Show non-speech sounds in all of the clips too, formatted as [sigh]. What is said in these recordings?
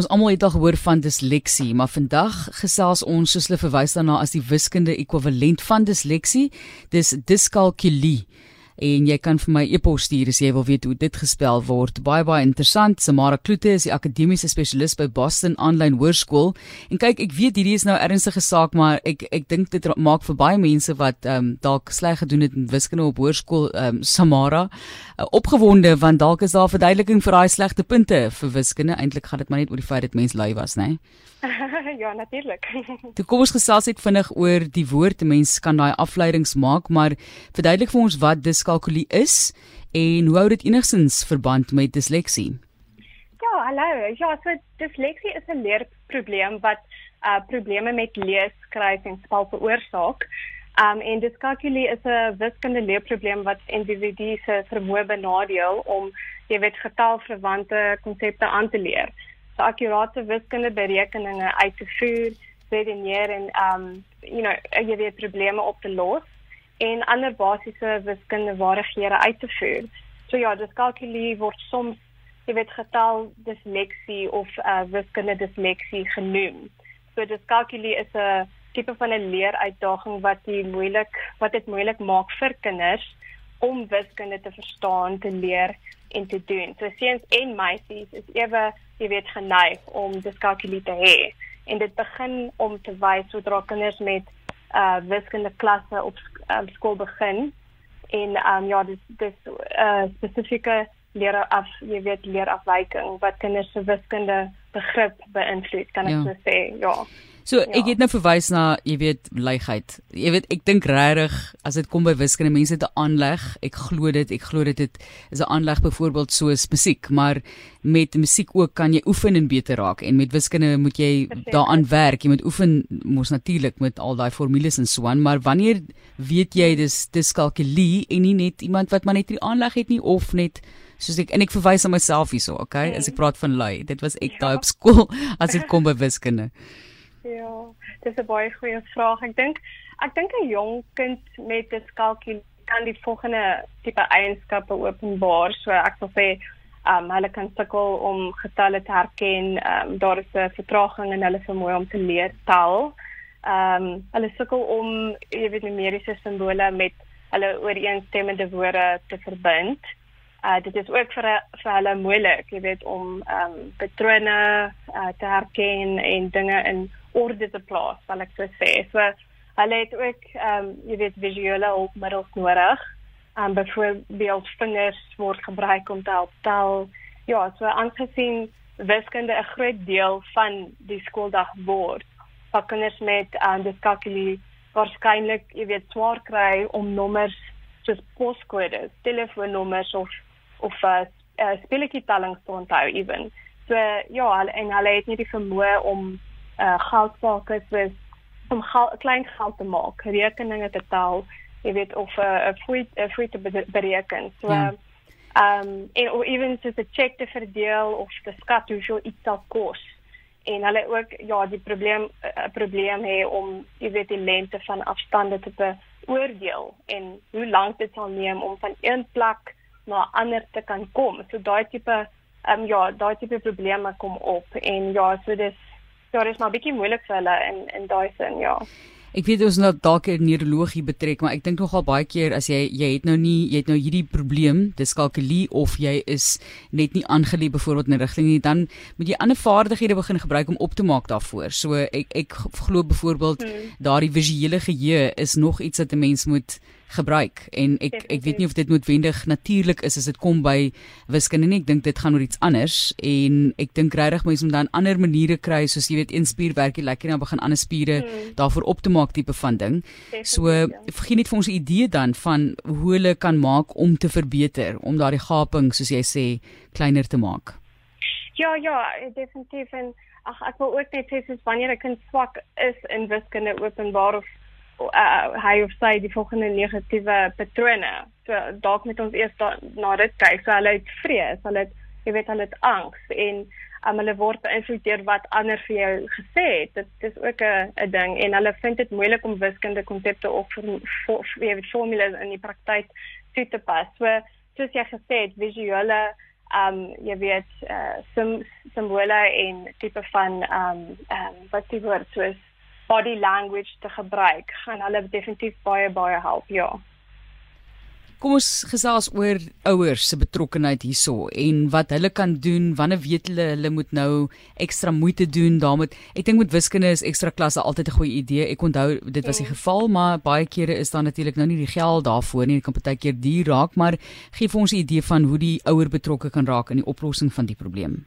Ons almal het al gehoor van disleksie, maar vandag gesels ons soos hulle verwys daarna as die wiskunde ekwivalent van disleksie, dis diskalkulie en jy kan vir my e-pos stuur as jy wil weet hoe dit gespel word. Baie baie interessant. Samara Kloete is die akademiese spesialis by Boston Online Hoërskool. En kyk, ek weet hierdie is nou ernstige saak, maar ek ek dink dit maak vir baie mense wat ehm um, dalk sleg gedoen het in wiskunde op hoërskool ehm um, Samara uh, opgewonde want dalk is daar verduideliking vir daai slegte punte vir wiskunde. Eintlik gaan dit maar net oor die feit dat mens lui was, né? [laughs] ja, natuurlik. [laughs] Toe kom ons gesels net vinnig oor die woord. Mense kan daai afleidings maak, maar verduidelik vir ons wat diskalkulie is en hoe hou dit enigstens verband met disleksie? Ja, hallo. Ja, so disleksie is 'n leerprobleem wat uh probleme met lees, skryf en spel veroorsaak. Um en diskalkulie is 'n wiskundige leerprobleem wat individue se vermoë benadeel om jy weet getalverwante konsepte aan te leer so akkurate wiskundige berekeninge uit te voer, redeneer en um you know, jy weet probleme op te los en ander basiese wiskundige vaardighede uit te voer. So ja, diskalkulie word soms jy weet getal disleksie of uh, wiskundige disleksie genoem. So diskalkulie is 'n tipe van 'n leeruitdaging wat dit moeilik wat dit moeilik maak vir kinders om wiskunde te verstaan, te leer en te doen. So seuns en meisies is ewe jy weet geneig om diskalkulie te hê en dit begin om te wys sodra kinders met uh wiskunde klasse op um, skool begin en um ja dis dis uh spesifieke leer af jy weet leer afwyking wat kinders se wiskunde begrip beïnvloed kan ek ja. so sê ja So ja. ek het nou verwys na, jy weet, leigheid. Jy weet, ek dink regtig as dit kom by wiskunde, mense het 'n aanleg. Ek glo dit, ek glo dit het is 'n aanleg byvoorbeeld soos musiek, maar met musiek ook kan jy oefen en beter raak en met wiskunde moet jy daaraan werk. Jy moet oefen mos natuurlik met al daai formules en so aan, maar wanneer weet jy dis dis kalkulie en nie net iemand wat maar net die aanleg het nie of net soos ek en ek verwys na myself hierso, okay? As ek praat van lui, dit was ek ja. daai op skool [laughs] as dit kom by wiskunde. Ja, dis 'n baie goeie vraag. Ek dink ek dink 'n jong kind met diskalkulie kan die volgende tipe eienskappe openbaar. So ek sal sê, ehm um, hulle kan sukkel om getalle te herken. Ehm um, daar is 'n vertraging in hulle vermoë om te leer tel. Ehm um, hulle sukkel om jy weet numeriese simbole met hulle ooreenstemmende woorde te verbind. Uh dit is ook vir vir hulle moeilik, jy weet, om ehm um, patrone uh, te herken en dinge in orde te plaas, sal ek so sê. So hulle het ook ehm um, jy weet visuele hulpmiddels nodig. Ehm um, byvoorbeeld vingers word gebruik om te help tel. Ja, so aangesien wiskunde 'n groot deel van die skooldag word, wat kinders met ehm um, diskalkulie waarskynlik jy weet swaar kry om nommers soos poskodes, telefoonnommers of of uh, uh, spelletjie tellings te onthou ewen. So ja, en hulle het nie die vermoë om uh geldsaake soos om geld, klein geld te maak, rekeninge te tel, jy weet of 'n uh, 'n fooi 'n fooi te bereken. So ja. ehm um, en of ewen soos 'n cheque te verdeel of te skat hoeveel iets sal kos. En hulle ook ja, die probleem 'n uh, probleem hê om jy weet die lengte van afstande te beoordeel en hoe lank dit sal neem om van een plek na 'n ander te kan kom. So daai tipe ehm um, ja, daai tipe probleme kom op en ja, so dis ja, dit is maar bietjie moeilik vir hulle in in daai sin, ja. Ek weet ons nou dalk 'n neurologie betrek, maar ek dink nogal baie keer as jy jy het nou nie jy het nou hierdie probleem, dis kalkulie of jy is net nie aangeleë byvoorbeeld in 'n rigting nie, dan moet jy ander vaardighede begin gebruik om op te maak daarvoor. So ek ek glo byvoorbeeld hmm. daardie visuele geheue is nog iets wat 'n mens moet gebruik. En ek ek weet nie of dit noodwendig natuurlik is as dit kom by wiskunde nie. Ek dink dit gaan oor iets anders. En ek dink regtig mense moet dan ander maniere kry soos jy weet een spier werk jy lekker en dan begin ander spiere hmm. daarvoor op te maak tipe van ding. So ja. vergeen net vir ons 'n idee dan van hoe hulle kan maak om te verbeter om daardie gaping soos jy sê kleiner te maak. Ja ja definitief. En ag ek wil ook net sê soos wanneer 'n kind swak is in wiskunde openbaar of uh, hy of sy die volgende negatiewe patrone. So dalk met ons eers da, na dit kyk. So hulle het vrees, hulle het jy weet hulle het angs en um, hulle word beïnvloed deur wat ander vir jou gesê het. Dit is ook 'n 'n ding en hulle vind dit moeilik om wiskundige konsepte of jy weet formules in die praktyk toe te pas. So soos jy gesê het, visuele um jy weet uh, sim, simbole en tipe van um um wat die woord soos body language te gebruik gaan hulle definitief baie baie help ja Kom ons gesels oor ouers se betrokkeheid hierso en wat hulle kan doen wanneer weet hulle hulle moet nou ekstra moeite doen daarmee. Ek dink met wiskunde is ekstra klasse altyd 'n goeie idee. Ek onthou dit was die mm. geval, maar baie kere is daar natuurlik nou nie die geld daarvoor nie. Dit kan baie keer duur raak, maar gee vir ons 'n idee van hoe die ouer betrokke kan raak in die oplossing van die probleem.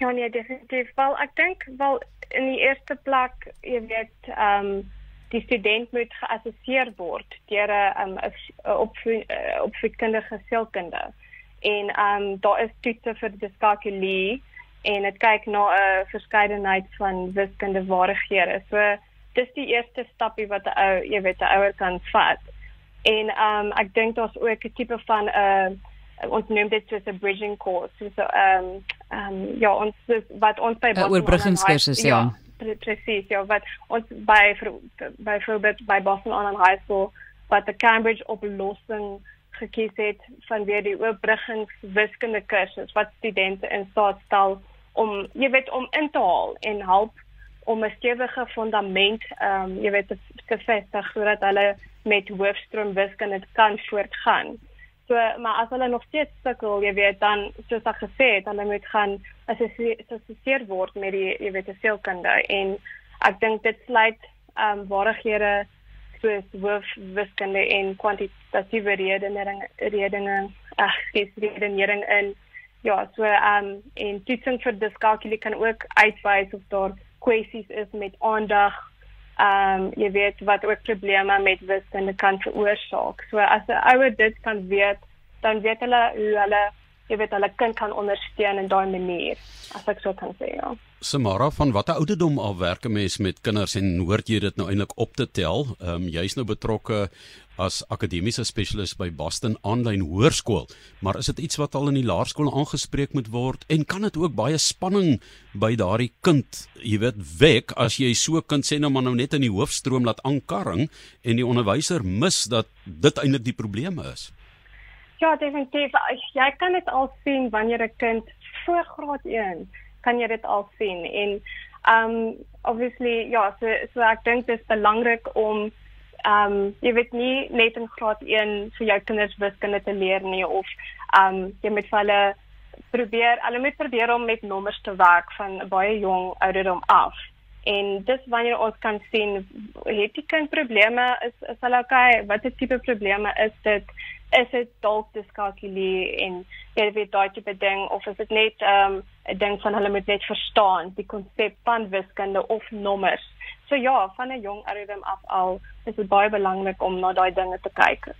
Ja, nee, definitief. Wel, ek dink wel in die eerste plek, jy weet, ehm um, die student moet geassesseer word deur 'n um, opvoedkundige sielkunde. En ehm um, daar is toetse vir diskalkulie en dit kyk na 'n uh, verskeidenheid van wiskundige vaardighede. So dis die eerste stapie wat 'n ou, jy weet, 'n ouer kan vat. En ehm um, ek dink daar's ook 'n tipe van 'n uh, ons noem dit soos 'n bridging course. So ehm um, ehm um, ja, ons wat ons by oorbruggingskursus ja. ja presies ja wat ons by byvoorbeeld by Boston Online High School wat die Cambridge oplossing gekies het van weer die oorbruggens wiskunde kursus wat studente in staat stel om jy weet om in te haal en help om 'n stewige fundament ehm um, jy weet te, te vestig sodat hulle met hoofstroom wiskunde kan voortgaan. So maar as hulle nog steeds sukkel, jy weet dan soos ek gesê het, hulle moet gaan assesseer word met die jy weet sielkunde. En ek dink dit sluit ehm um, vaardighede soos hoof wiskunde en kwantitatiewe redening redeninge ag dis redenering in. Ja so ehm um, en toetsing vir diskalkulie kan ook uitwys of daar kwessies is met aandag ehm um, jy weet wat ook probleme met wiskunde kan veroorsaak. So as 'n ouer dit kan weet, dan weet hulle hoe hulle jy weet hulle kind kan ondersteun in daai manier as ek so kan sê ja. Samara van watter ouderdom al werk 'n mens met kinders en hoort jy dit nou eintlik op te tel? Ehm um, jy's nou betrokke as akademiese spesialis by Boston Online Hoërskool, maar is dit iets wat al in die laerskool aangespreek moet word en kan dit ook baie spanning by daardie kind, jy weet, wek as jy so kind sê nou maar nou net in die hoofstroom laat aankarring en die onderwyser mis dat dit eintlik die probleme is. Ja, definitief. Jy kan dit al sien wanneer 'n kind voor graad 1 kan jy dit al sien en um obviously ja, so so ek dink dit is belangrik om um jy weet nie net in graad 1 vir jou kinders wiskunde te leer nie of um jy moet vir hulle probeer, hulle moet probeer om met nommers te werk van baie jong ouderdom af. En dis wanneer ons kan sien het die kind probleme is is hulle okay, watter tipe probleme is dit? Is dit dalk diskalkulie en jy weet daai tipe ding of is dit net ehm, 'n um, ding van hulle moet net verstaan die konsep van wiskunde of nommers. So ja, van 'n jong ouderdom af al is dit baie belangrik om na daai dinge te kyk.